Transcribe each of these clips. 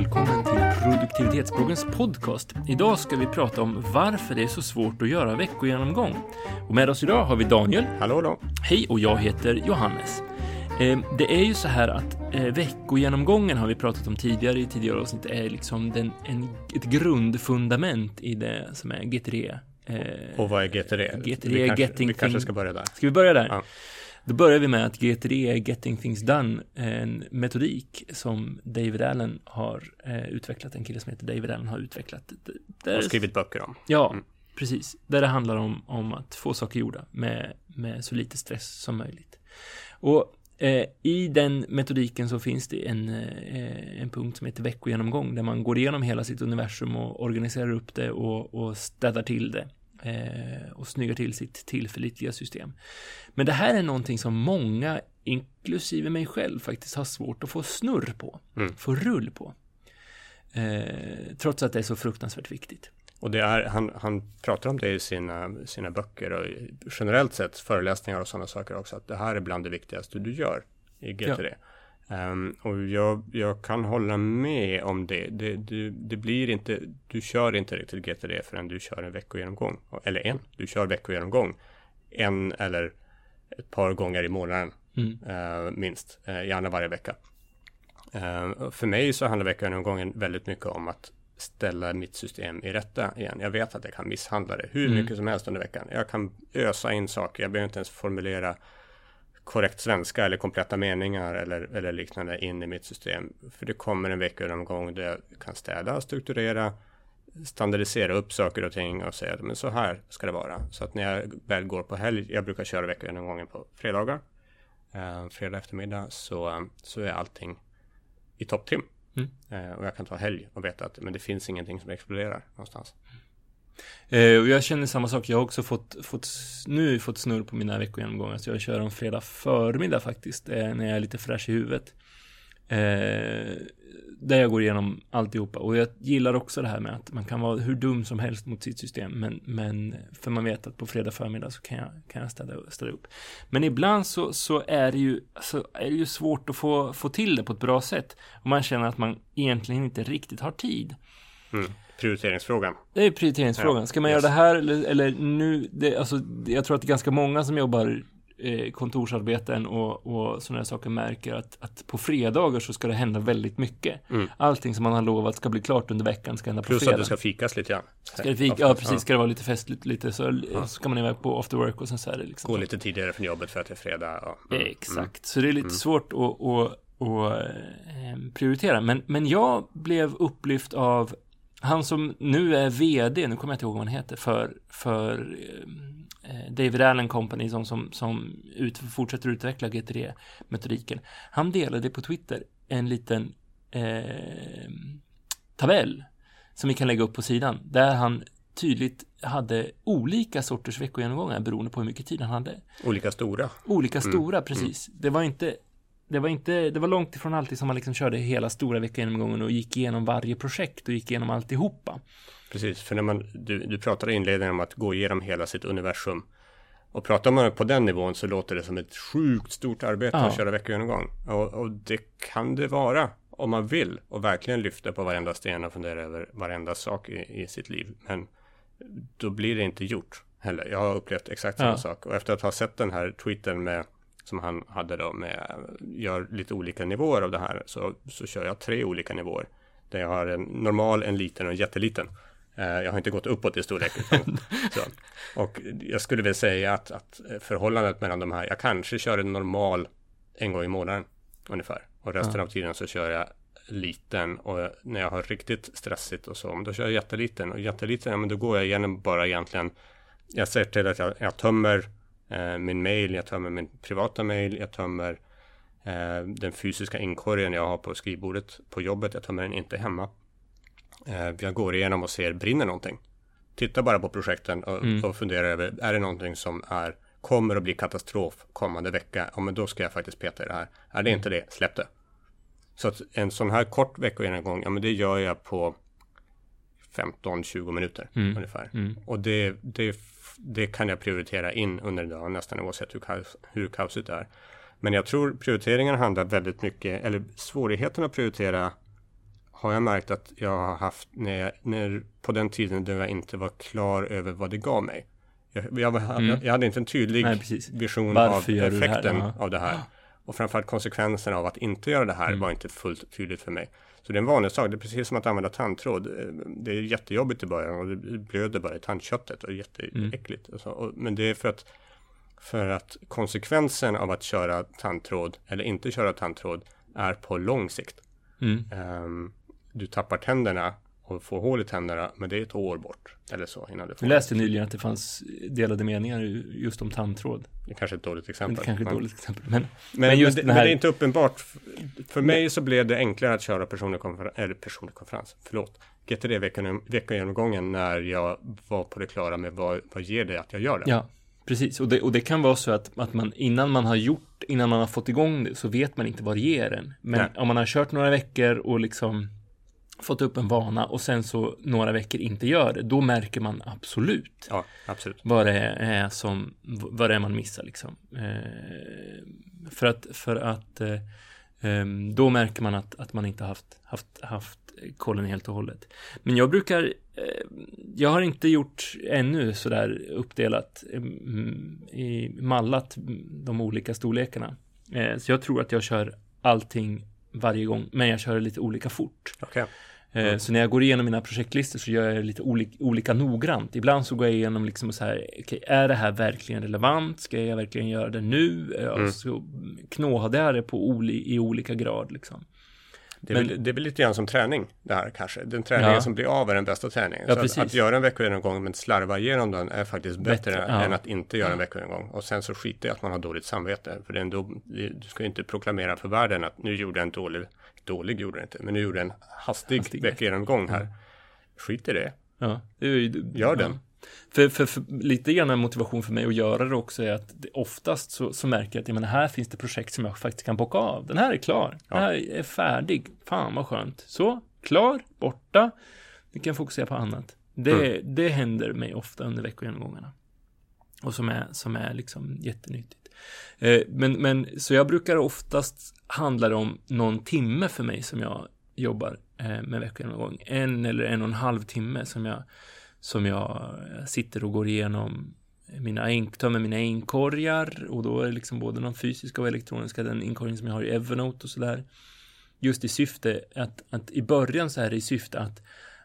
välkommen till Produktivitetsbloggens podcast. Idag ska vi prata om varför det är så svårt att göra veckogenomgång. Och med oss idag har vi Daniel. Hallå då. Hej och jag heter Johannes. Eh, Det är ju så här att eh, veckogenomgången har vi pratat om tidigare i tidigare avsnitt är liksom den, en, ett grundfundament i det som är GTD. Eh, Och vad är GTD? GTD vi kanske, Getting vi kanske ska börja där. Ska vi börja där? Ja. Då börjar vi med att GTD är Getting Things Done, en metodik som David Allen har eh, utvecklat, en kille som heter David Allen har utvecklat. Där, Och skrivit böcker om. Ja, Mm. precis. Där det handlar om, om att få saker gjorda med, med så lite stress som möjligt. Och eh, i den metodiken så finns det en, eh, en punkt som heter veckogenomgång där man går igenom hela sitt universum och organiserar upp det och, och städar till det. Eh, och snyggar till sitt tillförlitliga system. Men det här är någonting som många, inklusive mig själv, faktiskt har svårt att få snurr på. Mm. Få rull på. Eh, trots att det är så fruktansvärt viktigt. Och det är, han, han pratar om det i sina, sina böcker och generellt sett föreläsningar och sådana saker också. Att det här är bland det viktigaste du gör i GTD. Ehm, och jag, jag kan hålla med om det. Det, det. det blir inte, du kör inte riktigt GTD förrän du kör en veckogenomgång. Eller en, du kör veckogenomgång. En eller ett par gånger i månaden. Mm. eh, minst, eh, gärna varje vecka. Eh, för mig så handlar veckogenomgången väldigt mycket om att ställa mitt system i rätta igen. Jag vet att jag kan misshandla det hur Mm. mycket som helst under veckan. Jag kan ösa in saker, jag behöver inte ens formulera korrekt svenska eller kompletta meningar eller, eller liknande in i mitt system. För det kommer en veckogenomgång där jag kan städa, strukturera, standardisera upp saker och ting och säga att men så här ska det vara. Så att när jag väl går på helg, jag brukar köra veckogenomgången på fredagar, eh, fredag eftermiddag, så, så är allting i topptrim. Mm. Eh, och jag kan ta helg och veta att men det finns ingenting som exploderar någonstans. Eh, och jag känner samma sak. Jag har också fått, fått nu fått snurr på mina veckogenomgångar. Så jag kör om fredag förmiddag faktiskt. Eh, när jag är lite fräsch i huvudet. Eh, där jag går igenom alltihopa. Och jag gillar också det här med att man kan vara hur dum som helst mot sitt system. Men, men för man vet att på fredag förmiddag så kan jag, kan jag städa, städa upp. Men ibland så, så är, det ju, så är det ju svårt att få, få till det på ett bra sätt. Och man känner att man egentligen inte riktigt har tid. Mm. Prioriteringsfrågan. Det är prioriteringsfrågan. Ska man yes. göra det här eller, eller nu? Det, alltså, jag tror att det är ganska många som jobbar eh, kontorsarbeten och, och sådana här saker märker att, att på fredagar så ska det hända väldigt mycket. Mm. Allting som man har lovat ska bli klart under veckan ska hända på Plus fredag. att det ska fikas lite grann. Ska det fika? Ja, precis. Ska det vara lite festligt lite så, Ja. så ska man iväg på after work och sen så är det liksom. Gå lite tidigare från jobbet för att det är fredag. Ja. Mm. Exakt, så det är lite Mm. svårt att, att, att eh, prioritera. Men, men jag blev upplyft av han som nu är vd, nu kommer jag inte ihåg vad han heter, för, för eh, David Allen Company som, som, som ut, fortsätter utveckla GTD-metodiken. Han delade på Twitter en liten eh, tabell som vi kan lägga upp på sidan, där han tydligt hade olika sorters veckogenomgångar beroende på hur mycket tid han hade. Olika stora. Olika Mm, stora, precis. Det var inte det var inte, det var långt ifrån alltid som man liksom körde hela stora veckogenomgången och gick igenom varje projekt och gick igenom alltihopa. Precis, för när man, du, du pratade i inledningen om att gå igenom hela sitt universum. Och pratar man på den nivån så låter det som ett sjukt stort arbete Ja. att köra veckogenomgång. Och, och det kan det vara om man vill och verkligen lyfta på varenda sten och fundera över varenda sak i, i sitt liv. Men då blir det inte gjort heller. Jag har upplevt exakt samma Ja. sak. Och efter att ha sett den här tweeten med som han hade då med gör lite olika nivåer av det här så, så kör jag tre olika nivåer. Där jag har en normal, en liten och en jätteliten. Eh, Jag har inte gått uppåt i storlek. Utan, så. Och jag skulle väl säga att, att förhållandet mellan de här, jag kanske kör en normal en gång i månaden ungefär. Och resten Ja. av tiden så kör jag liten och när jag har riktigt stressigt och så, då kör jag jätteliten. Och jätteliten, ja men då går jag igenom bara egentligen, jag ser till att jag, jag tömmer eh, min mail, jag tömmer min privata mail, jag tömmer eh, den fysiska inkorgen jag har på skrivbordet på jobbet, jag tömmer den inte hemma. Eh, jag går igenom och ser, brinner någonting? Titta bara på projekten och, Mm. och fundera över, är det någonting som är, kommer att bli katastrof kommande vecka? Ja, men då ska jag faktiskt peta i det här. Är det inte det, släpp det. Så att en sån här kort veckogenomgång, ja men det gör jag på 15-20 minuter Mm. ungefär. Mm. Och det, det, det kan jag prioritera in under dagen nästan oavsett hur, kaos, hur kaosigt är. Men jag tror prioriteringen handlar väldigt mycket, eller svårigheten att prioritera har jag märkt att jag har haft när, jag, när på den tiden då jag inte var klar över vad det gav mig. Jag, jag, mm. jag hade inte en tydlig Nej, vision Varför av effekten det av det här. Och framförallt konsekvenserna av att inte göra det här mm. var inte fullt tydligt för mig. Så det är en vanlig sak. Det är precis som att använda tandtråd. Det är jättejobbigt i början och det blöder bara i tandköttet och det är jätteäckligt. Mm. Och så. men det är för att, för att konsekvensen av att köra tandtråd eller inte köra tandtråd är på lång sikt. Mm. Um, du tappar tänderna och får hål i tänderna, men det är ett år bort. Eller så innan du får Jag läste nyligen att det fanns delade meningar just om tandtråd. Det är kanske är ett dåligt exempel. Det kanske är ett dåligt exempel. Men, men, men just men det, här... men det är inte uppenbart. För mig så blev det enklare att köra personlig konferens, eller personlig konferens, förlåt. GTD veckogenomgången när jag var på det klara med vad, vad ger det att jag gör det. Ja, precis. Och det, och det kan vara så att, att man innan man har gjort, innan man har fått igång det så vet man inte vad det ger en. Men Nej. om man har kört några veckor och liksom fått upp en vana och sen så några veckor inte gör det, då märker man absolut, ja, absolut. vad det är som, vad det är man missar liksom. Eh, för att, för att eh, ehm, då märker man att, att man inte haft, haft, haft kollen helt och hållet. Men jag brukar, eh, jag har inte gjort ännu sådär uppdelat mm, i mallat de olika storlekarna. Eh, så jag tror att jag kör allting varje gång, men jag kör lite olika fort. Okay. Mm. Så när jag går igenom mina projektlistor så gör jag det lite olika, olika noggrant. Ibland så går jag igenom liksom så här, okay, är det här verkligen relevant? Ska jag verkligen göra det nu? Mm. Så knådade jag det på oli, i olika grad liksom. Det är, Men, väl, det är väl lite grann som träning det här kanske. Den träningen ja. som blir av är den bästa träningen. Ja, så att, att, göra en veckogenomgång men slarva igenom den är faktiskt bättre, bättre ja. än att inte göra en veckogenomgång. Och sen så skiter jag att man har dåligt samvete. För det är ändå, du ska inte proklamera för världen att nu gjorde jag en dålig dålig gjorde den inte, men nu gjorde en hastig, hastig veckogenomgång här. Mm. Skit i det. Ja, Gör den. För, för, för, lite grann en motivation för mig att göra det också är att det, oftast så, så märker jag att menar, här finns det projekt som jag faktiskt kan bocka av. Den här är klar. Ja. Den här är färdig. Fan vad skönt. Så, klar, borta. Vi kan fokusera på annat. Det, mm. det händer mig ofta under veckogenomgångarna. Och som är, som är liksom jättenyttigt. Eh, men, men så jag brukar oftast handla det om någon timme för mig som jag jobbar eh, med veckogenomgång. En eller en och en halv timme som jag, som jag eh, sitter och går igenom mina tömmer mina inkorgar och då är det liksom både de fysiska och elektroniska, den inkorgen som jag har i Evernote och sådär. Just i syfte att, att i början så är det i syfte att,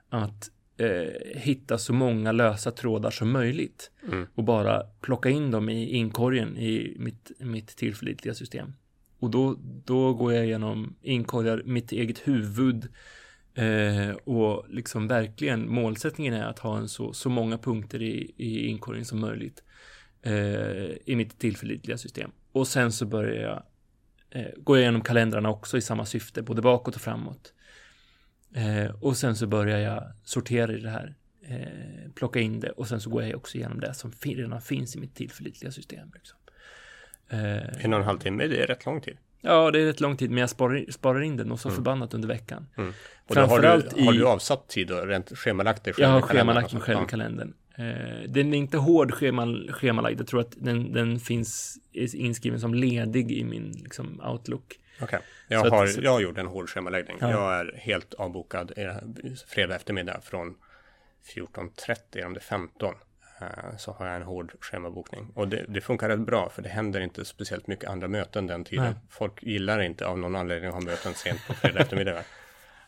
att eh, hitta så många lösa trådar som möjligt mm. och bara plocka in dem i inkorgen i mitt, mitt tillförlitliga system. Och då, då går jag igenom inkorgar, mitt eget huvud eh, och liksom verkligen målsättningen är att ha en så, så många punkter i, i inkorgen som möjligt eh, i mitt tillförlitliga system. Och sen så börjar jag eh, jag igenom kalendrarna också i samma syfte, både bakåt och framåt. Eh, och sen så börjar jag sortera i det här, eh, plocka in det och sen så går jag också igenom det som redan finns i mitt tillförlitliga system. Liksom. Eh, en och en halv timme, det är rätt lång tid. Ja, det är rätt lång tid, men jag sparar, sparar in den och så mm. förbannat under veckan. Mm. Och då har du, har du avsatt tid och rent schemalagt dig själv? Jag har schemalagt mig själv i kalendern. Eh, den är inte hård schemal, schemalagd, jag tror att den, den finns inskriven som ledig i min liksom, Outlook. Okej, okay. jag, har, att, jag har gjort en hård schemaläggning. Ja. Jag är helt avbokad fredag eftermiddag från 14.30 om det är 15 eh, så har jag en hård schemabokning. Och det, det, funkar rätt bra för det händer inte speciellt mycket andra möten den tiden. Nej. Folk gillar inte av någon anledning att ha möten sent på fredag eftermiddag.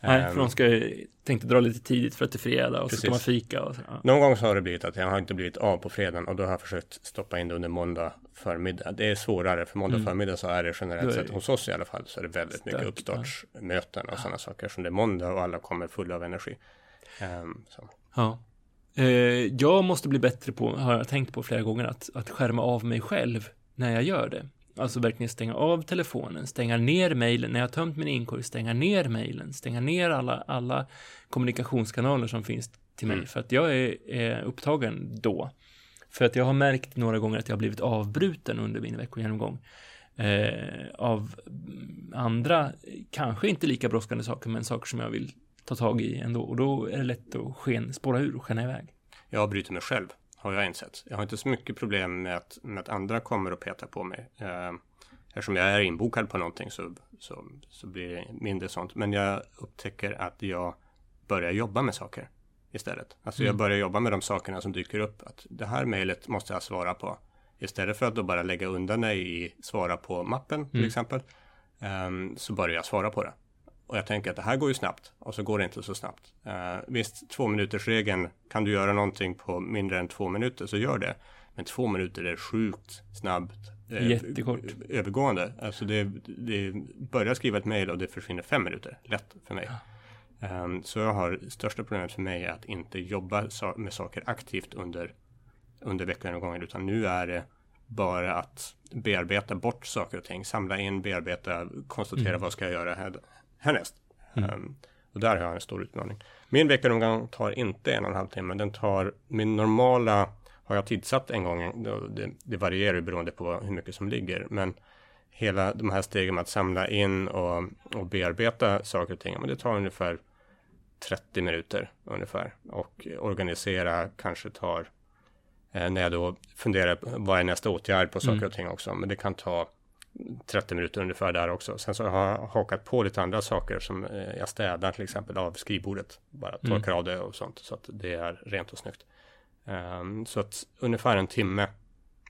Nej, för de ehm, ska tänkte dra lite tidigt för att det är fredag och Precis. så ska man fika och så. Ja. Någon gång så har det blivit att jag har inte blivit av på fredagen och då har jag försökt stoppa in det under måndag förmiddag. Det är svårare för måndag mm. förmiddag så är det generellt sett hos oss i alla fall så är det väldigt mycket uppstartsmöten och ja. sådana saker som det är måndag och alla kommer fulla av energi. Um, ja. Eh, jag måste bli bättre på, har jag tänkt på flera gånger, att, att skärma av mig själv när jag gör det. Alltså verkligen stänga av telefonen, stänga ner mejlen, när jag har tömt min inkorg, stänga ner mejlen, stänga ner alla, alla kommunikationskanaler som finns till mig, mm. för att jag är, är, upptagen då. För att jag har märkt några gånger att jag har blivit avbruten under min veckogenomgång. Eh, av andra, kanske inte lika brådskande saker, men saker som jag vill ta tag i ändå. Och då är det lätt att sken, spåra ur och skena iväg. Jag avbryter mig själv har jag insett. Jag har inte så mycket problem med att, med att andra kommer och petar på mig. Eh, eftersom jag är inbokad på någonting så, så, så blir det mindre sånt. Men jag upptäcker att jag börjar jobba med saker istället. Alltså jag Mm. börjar jobba med de sakerna som dyker upp. Att det här mejlet måste jag svara på. Istället för att då bara lägga undan det i svara på mappen till Mm. exempel. ehm, så börjar jag svara på det. Och jag tänker att det här går ju snabbt och så går det inte så snabbt. Uh, visst, två minuters regeln kan du göra någonting på mindre än två minuter så gör det. Men två minuter är sjukt snabbt. eh, Jättekort. Övergående. Alltså det, det börjar skriva ett mejl och det försvinner fem minuter. Lätt för mig. Ehm, så jag har största problemet för mig är att inte jobba sa- med saker aktivt under, under veckogenomgången utan nu är det bara att bearbeta bort saker och ting, samla in, bearbeta, konstatera Mm. vad ska jag göra här, härnäst. Mm. Ehm, och där har jag en stor utmaning. Min veckogenomgång tar inte en och en halv timme, den tar min normala har jag tidsatt en gång, det, det varierar ju beroende på hur mycket som ligger, men hela de här stegen med att samla in och, och bearbeta saker och ting, men det tar ungefär 30 minuter ungefär. Och organisera kanske tar, eh, när jag då funderar på vad är nästa åtgärd på saker Mm. och ting också, men det kan ta 30 minuter ungefär där också. Sen så har jag hakat på lite andra saker som eh, jag städar till exempel av skrivbordet. Bara Mm. torkar av det och sånt så att det är rent och snyggt. Ehm, så att ungefär en timme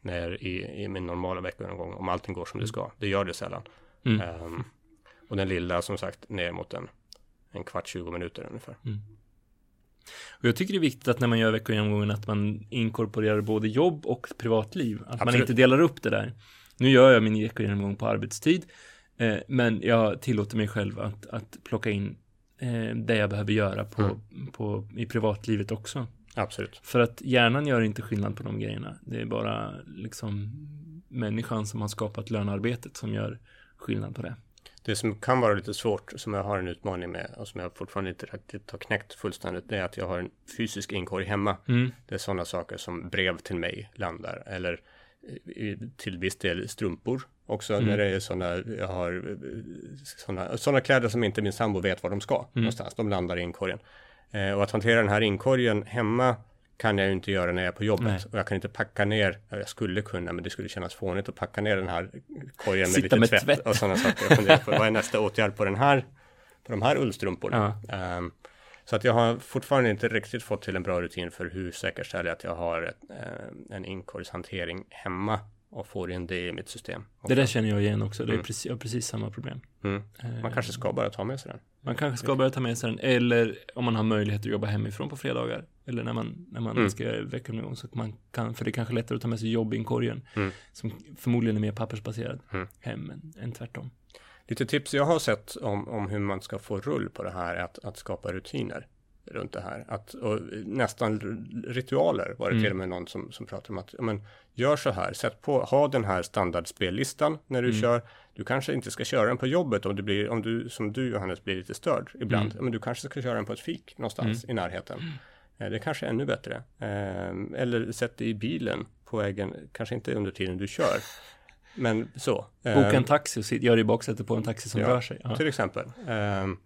ner i, i min normala veckogenomgång om allting går som det ska. Det gör det sällan. Mm. Ehm, och den lilla som sagt ner mot en, en kvart, 20 minuter ungefär. Och jag tycker det är viktigt att när man gör veckogenomgången att man inkorporerar både jobb och privatliv. Att man Absolut. inte delar upp det där. Nu gör jag min veckogenomgång på arbetstid. Eh, men jag tillåter mig själv att, att plocka in eh, det jag behöver göra på, Mm. på, i privatlivet också. Absolut. För att hjärnan gör inte skillnad på de grejerna. Det är bara liksom människan som har skapat lönearbetet som gör skillnad på det. Det som kan vara lite svårt, som jag har en utmaning med och som jag fortfarande inte riktigt har knäckt fullständigt, det är att jag har en fysisk inkorg hemma. Mm. Det är sådana saker som brev till mig landar eller till viss del strumpor också Mm. när det är sådana, jag har sådana, sådana kläder som inte min sambo vet var de ska någonstans. De landar i inkorgen. Eh, och att hantera den här inkorgen hemma kan jag ju inte göra när jag är på jobbet. Nej. Och jag kan inte packa ner, ja, jag skulle kunna, men det skulle kännas fånigt att packa ner den här korgen med Sitta lite med tvätt, tvätt. och sådana saker. Jag funderar på vad är nästa åtgärd på den här, på de här ullstrumporna. Ja. Ehm, så att jag har fortfarande inte riktigt fått till en bra rutin för hur säkerställer jag att jag har ett, eh, en inkorgshantering hemma och får in det i mitt system. Det där känner jag igen också. Det är Mm. precis, jag har precis samma problem. Mm. Eh, Man kanske ska bara ta med sig den. Man kanske ska börja ta med sig den, eller om man har möjlighet att jobba hemifrån på fredagar, eller när man, när man Mm. ska göra veckoomgång, så man kan, för det är kanske lättare att ta med sig jobbinkorgen, Mm. som förmodligen är mer pappersbaserad Mm. hem än, än tvärtom. Lite tips jag har sett om, om hur man ska få rull på det här är att, att skapa rutiner runt det här. Att, nästan ritualer var det Mm. till och med någon som, som pratade om att men, gör så här, sätt på, ha den här standardspellistan när du Mm. kör. Du kanske inte ska köra den på jobbet om du blir, om du som du Johannes blir lite störd ibland. Mm. Men du kanske ska köra den på ett fik någonstans i närheten. Eh, Det kanske är ännu bättre. Eh, Eller sätt det i bilen på vägen, kanske inte under tiden du kör. Men så. Boka Eh, en taxi och sit, gör det i baksätet på en taxi som Ja, rör sig. Ja. till exempel. Ehm,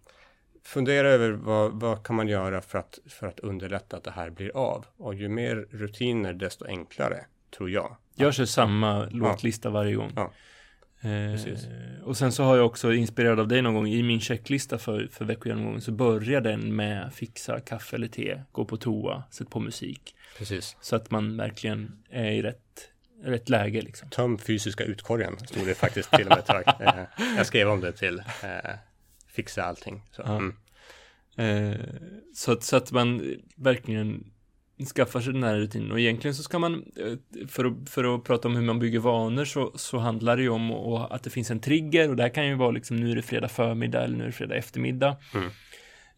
fundera över vad, vad kan man göra för att, för att underlätta att det här blir av. Och ju mer rutiner desto enklare, tror jag. Gör sig samma låtlista varje gång. Eh, och sen så har jag också inspirerad av dig någon gång i min checklista för, för veckogenomgången så börjar den med fixa kaffe eller te, gå på toa, sätt på musik. Precis. Så att man verkligen är i rätt, rätt läge liksom. Töm fysiska utkorgen, stod det faktiskt till och med ett tag. Eh, jag skrev om det till eh, fixa allting. Så, Ja. mm. Eh, så, att, så att man verkligen skaffar sig den här rutinen. Och egentligen så ska man, eh, för att, för att prata om hur man bygger vanor, så, så handlar det ju om att, att det finns en trigger. Och det här kan ju vara liksom, nu är det fredag förmiddag eller nu är det fredag eftermiddag. Mm.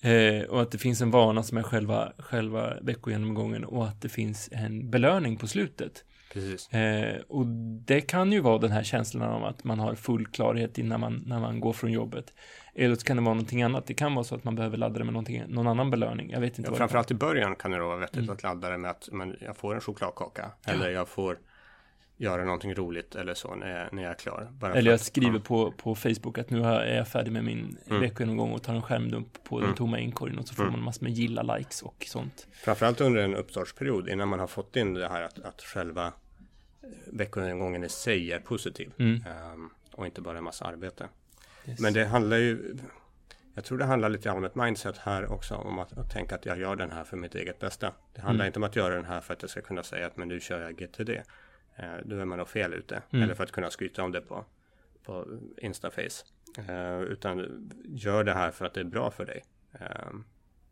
Eh, och att det finns en vana som är själva, själva veckogenomgången och att det finns en belöning på slutet. Precis. Eh, och det kan ju vara den här känslan av att man har full klarhet innan man, när man går från jobbet. Eller så kan det vara någonting annat. Det kan vara så att man behöver ladda det med någonting, någon annan belöning. Jag vet inte Ja, framförallt i början kan det då vara vettigt Mm. att ladda det med att men, jag får en chokladkaka. Eller jag får göra någonting roligt eller så när jag, när jag är klar. Bara Eller jag skriver ja. på, på Facebook att nu är jag färdig med min Mm. veckogenomgång och tar en skärmdump på den Mm. tomma inkorgen och så får Mm. man massor med gilla-likes och sånt. Framförallt under en uppstartsperiod innan man har fått in det här att, att själva veckogenomgången i sig är positiv. Mm. Ehm, och inte bara en massa arbete. Yes. Men det handlar ju, jag tror det handlar lite om ett mindset här också, om att, att tänka att jag gör den här för mitt eget bästa. Det handlar Mm. inte om att göra den här för att jag ska kunna säga att men nu kör jag GTD. Eh, då är man nog fel ute. Mm. Eller för att kunna skryta om det på, på Instaface. Eh, utan gör det här för att det är bra för dig. Eh,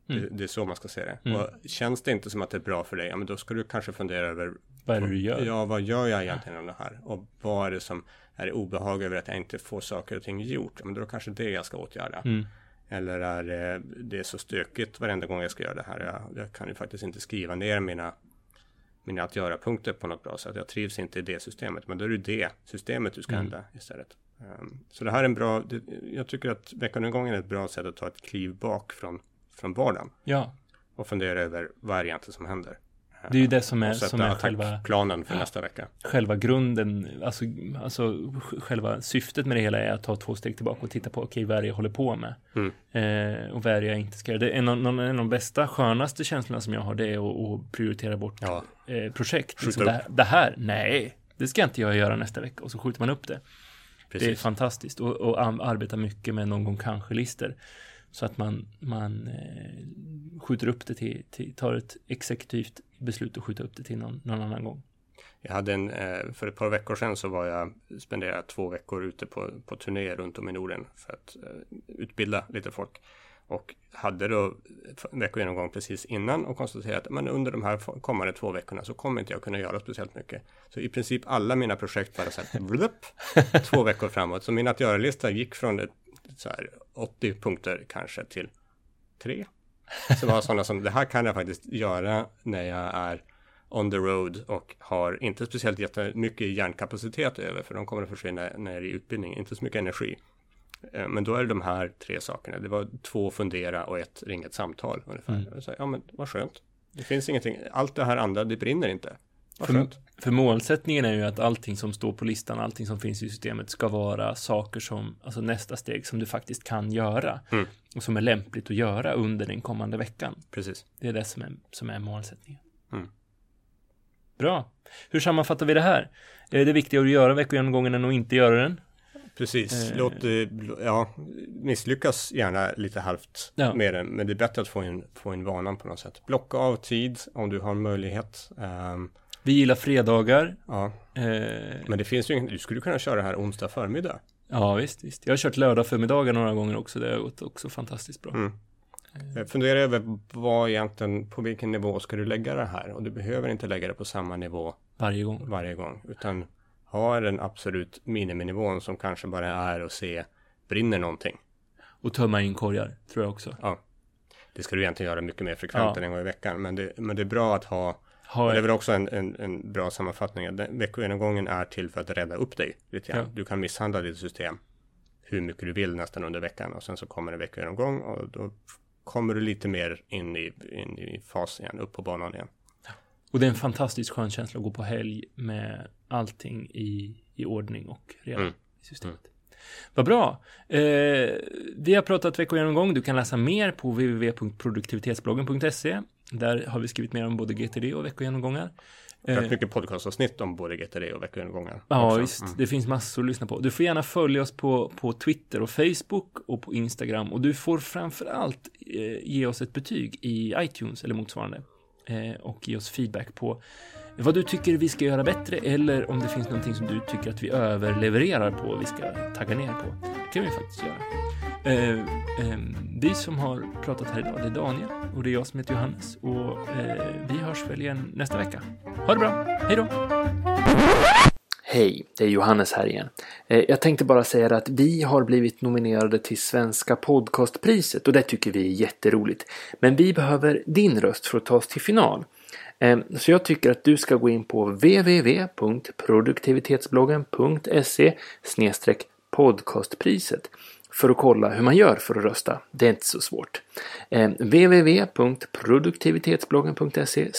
Mm. det är så man ska se det. Mm. Och känns det inte som att det är bra för dig, ja men då ska du kanske fundera över Vad är det du gör? Ja, vad gör jag egentligen om det här? Och vad är det som är det obehag över att jag inte får saker och ting gjort? Men då det kanske det jag ska åtgärda. Mm. Eller är det, det är så stökigt varenda gång jag ska göra det här. Jag, jag kan ju faktiskt inte skriva ner mina, mina att göra-punkter på något bra sätt. Jag trivs inte i det systemet. Men då är det det systemet du ska Mm. ändra istället. Um, så det här är en bra, det, jag tycker att veckonumgången är ett bra sätt att ta ett kliv bak från, från vardagen. Ja, Och fundera över vad är det egentligen som händer. det är ju det som är, som är själva, attackplanen för nästa vecka. själva grunden, alltså, alltså sj- själva syftet med det hela är att ta två steg tillbaka och titta på, okej, vad är det jag håller på med? Mm. Eh, och vad är det jag inte ska göra? Det är en, av- någon, en av de bästa, skönaste känslorna som jag har, det är att, prioritera bort Ja. eh, projekt. Liksom, det, här- det här, nej, det ska inte jag göra nästa vecka. Och så skjuter man upp det. Det är Precis. fantastiskt. Och, och arbeta mycket med någon gång kanske-lister. Så att man, man eh, skjuter upp det till, till, tar ett exekutivt beslut och skjuter upp det till någon, någon annan gång. Jag hade en, eh, för ett par veckor sedan så var jag, spenderade två veckor ute på, på turné runt om i Norden för att eh, utbilda lite folk. Och hade då en veckogenomgång precis innan och konstaterade att men under de här kommande två veckorna så kommer inte jag kunna göra speciellt mycket. Så i princip alla mina projekt bara så här, blup, två veckor framåt. Så min att göra-lista gick från ett, så här, 80 punkter kanske till tre. Så det var sådana som, det här kan jag faktiskt göra när jag är on the road och har inte speciellt jättemycket hjärnkapacitet över för de kommer att försvinna när jag är i utbildning, inte så mycket energi. Eh, Men då är det de här tre sakerna. Det var två fundera och ett ringa ett samtal ungefär. Mm. Så, ja men vad skönt. Det finns ingenting, allt det här andra, det brinner inte. För, för målsättningen är ju att allting som står på listan, allting som finns i systemet ska vara saker som, alltså nästa steg som du faktiskt kan göra. Mm. Och som är lämpligt att göra under den kommande veckan. Precis. Det är det som är, som är målsättningen. Mm. Bra. Hur sammanfattar vi det här? Är det viktigare att göra veckogenomgången än att inte göra den? Precis, Eh. låt det, ja, misslyckas gärna lite halvt Ja. med den, men det är bättre att få in, få in vanan på något sätt. Blocka av tid om du har möjlighet. Ehm, Vi gillar fredagar. ja, Eh, men det finns ju ingen, du skulle kunna köra det här onsdag förmiddag. ja, visst, visst. Jag har kört lördag förmiddagar några gånger också. Det har gått också fantastiskt bra. Mm. Eh, Fundera över vad egentligen, på vilken nivå ska du lägga det här? Och du behöver inte lägga det på samma nivå Varje gång. varje gång, utan ha den absolut miniminivån som kanske bara är att se, brinner någonting? Och tömma in korgar, tror jag också. Ja, det ska du egentligen göra mycket mer frekvent Ja. än en gång i veckan, men det, men det är bra att ha Har det är väl också en, en, en bra sammanfattning. Den- Veckogenomgången är till för att rädda upp dig lite grann. Ja. Du kan misshandla ditt system hur mycket du vill nästan under veckan och sen så kommer en veckogenomgång och då kommer du lite mer in i, in i fas igen, upp på banan igen. och det är en fantastiskt skön känsla att gå på helg med allting i, i ordning och reda Mm. i systemet. Vad bra. Eh, vi har pratat veckogenomgång. Du kan läsa mer på www.produktivitetsbloggen.se. Där har vi skrivit mer om både GTD och veckogenomgångar. Rätt Eh, mycket podcastavsnitt om både GTD och veckogenomgångar. Ja, också. visst. Mm. Det finns massor att lyssna på. Du får gärna följa oss på, på Twitter och Facebook och på Instagram. Och du får framför allt eh, ge oss ett betyg i iTunes eller motsvarande. Eh, och ge oss feedback på vad du tycker vi ska göra bättre eller om det finns någonting som du tycker att vi överlevererar på och vi ska tagga ner på. Det kan vi faktiskt göra. Eh, eh, vi som har pratat här idag, det är Daniel och det är jag som heter Johannes. Och eh, vi hörs väl igen nästa vecka. Ha det bra. Hej då! Hej, det är Johannes här igen. Eh, Jag tänkte bara säga att vi har blivit nominerade till Svenska podcastpriset och det tycker vi är jätteroligt. Men vi behöver din röst för att ta oss till final. Ehm, så jag tycker att du ska gå in på www.produktivitetsbloggen.se podcastpriset för att kolla hur man gör för att rösta. Det är inte så svårt. Ehm, www.produktivitetsbloggen.se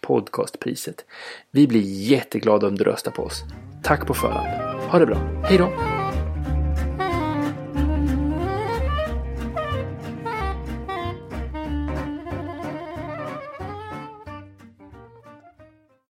podcastpriset. Vi blir jätteglada om du röstar på oss. Tack på förhand. Ha det bra. Hej då!